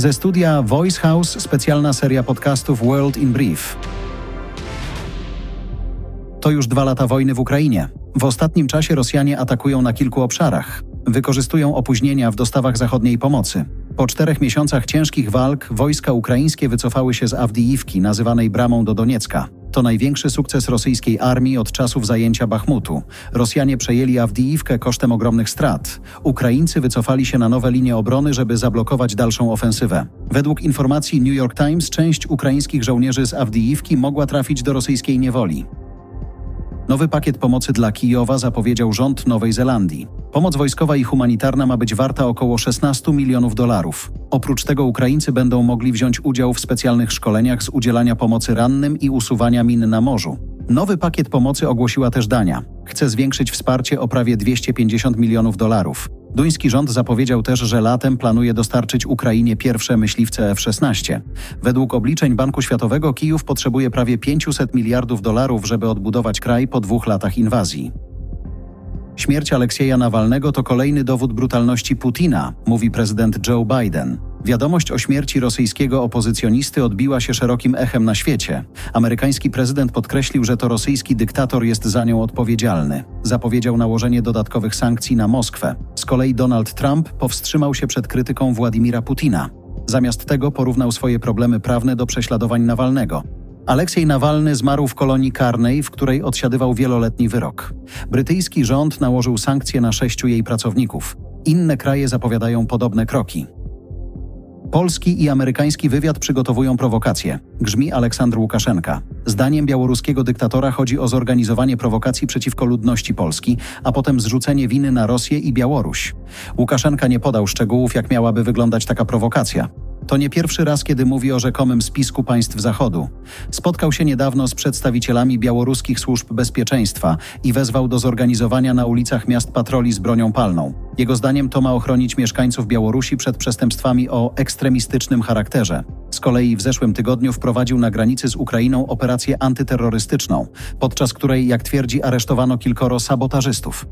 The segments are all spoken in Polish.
Ze studia Voice House specjalna seria podcastów World in Brief. To już dwa lata wojny w Ukrainie. W ostatnim czasie Rosjanie atakują na kilku obszarach. Wykorzystują opóźnienia w dostawach zachodniej pomocy. Po czterech miesiącach ciężkich walk wojska ukraińskie wycofały się z Awdijiwki, nazywanej bramą do Doniecka. To największy sukces rosyjskiej armii od czasów zajęcia Bachmutu. Rosjanie przejęli Awdijiwkę kosztem ogromnych strat. Ukraińcy wycofali się na nowe linie obrony, żeby zablokować dalszą ofensywę. Według informacji New York Times część ukraińskich żołnierzy z Awdijiwki mogła trafić do rosyjskiej niewoli. Nowy pakiet pomocy dla Kijowa zapowiedział rząd Nowej Zelandii. Pomoc wojskowa i humanitarna ma być warta około 16 milionów dolarów. Oprócz tego Ukraińcy będą mogli wziąć udział w specjalnych szkoleniach z udzielania pomocy rannym i usuwania min na morzu. Nowy pakiet pomocy ogłosiła też Dania. Chce zwiększyć wsparcie o prawie 250 milionów dolarów. Duński rząd zapowiedział też, że latem planuje dostarczyć Ukrainie pierwsze myśliwce F-16. Według obliczeń Banku Światowego Kijów potrzebuje prawie 500 miliardów dolarów, żeby odbudować kraj po dwóch latach inwazji. Śmierć Aleksieja Nawalnego to kolejny dowód brutalności Putina, mówi prezydent Joe Biden. Wiadomość o śmierci rosyjskiego opozycjonisty odbiła się szerokim echem na świecie. Amerykański prezydent podkreślił, że to rosyjski dyktator jest za nią odpowiedzialny. Zapowiedział nałożenie dodatkowych sankcji na Moskwę. Z kolei Donald Trump powstrzymał się przed krytyką Władimira Putina. Zamiast tego porównał swoje problemy prawne do prześladowań Nawalnego. Aleksiej Nawalny zmarł w kolonii karnej, w której odsiadywał wieloletni wyrok. Brytyjski rząd nałożył sankcje na sześciu jej pracowników. Inne kraje zapowiadają podobne kroki. Polski i amerykański wywiad przygotowują prowokacje, grzmi Aleksandr Łukaszenka. Zdaniem białoruskiego dyktatora chodzi o zorganizowanie prowokacji przeciwko ludności Polski, a potem zrzucenie winy na Rosję i Białoruś. Łukaszenka nie podał szczegółów, jak miałaby wyglądać taka prowokacja. To nie pierwszy raz, kiedy mówi o rzekomym spisku państw Zachodu. Spotkał się niedawno z przedstawicielami białoruskich służb bezpieczeństwa i wezwał do zorganizowania na ulicach miast patroli z bronią palną. Jego zdaniem to ma ochronić mieszkańców Białorusi przed przestępstwami o ekstremistycznym charakterze. Z kolei w zeszłym tygodniu wprowadził na granicy z Ukrainą operację antyterrorystyczną, podczas której, jak twierdzi, aresztowano kilkoro sabotażystów.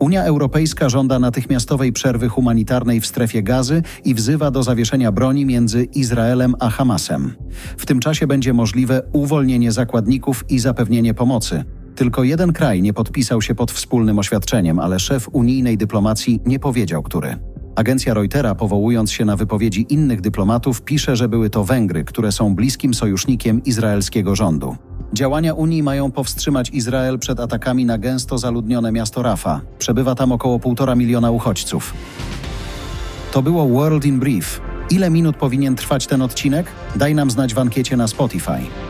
Unia Europejska żąda natychmiastowej przerwy humanitarnej w strefie gazy i wzywa do zawieszenia broni między Izraelem a Hamasem. W tym czasie będzie możliwe uwolnienie zakładników i zapewnienie pomocy. Tylko jeden kraj nie podpisał się pod wspólnym oświadczeniem, ale szef unijnej dyplomacji nie powiedział, który. Agencja Reutera, powołując się na wypowiedzi innych dyplomatów, pisze, że były to Węgry, które są bliskim sojusznikiem izraelskiego rządu. Działania Unii mają powstrzymać Izrael przed atakami na gęsto zaludnione miasto Rafa. Przebywa tam około półtora miliona uchodźców. To było World in Brief. Ile minut powinien trwać ten odcinek? Daj nam znać w ankiecie na Spotify.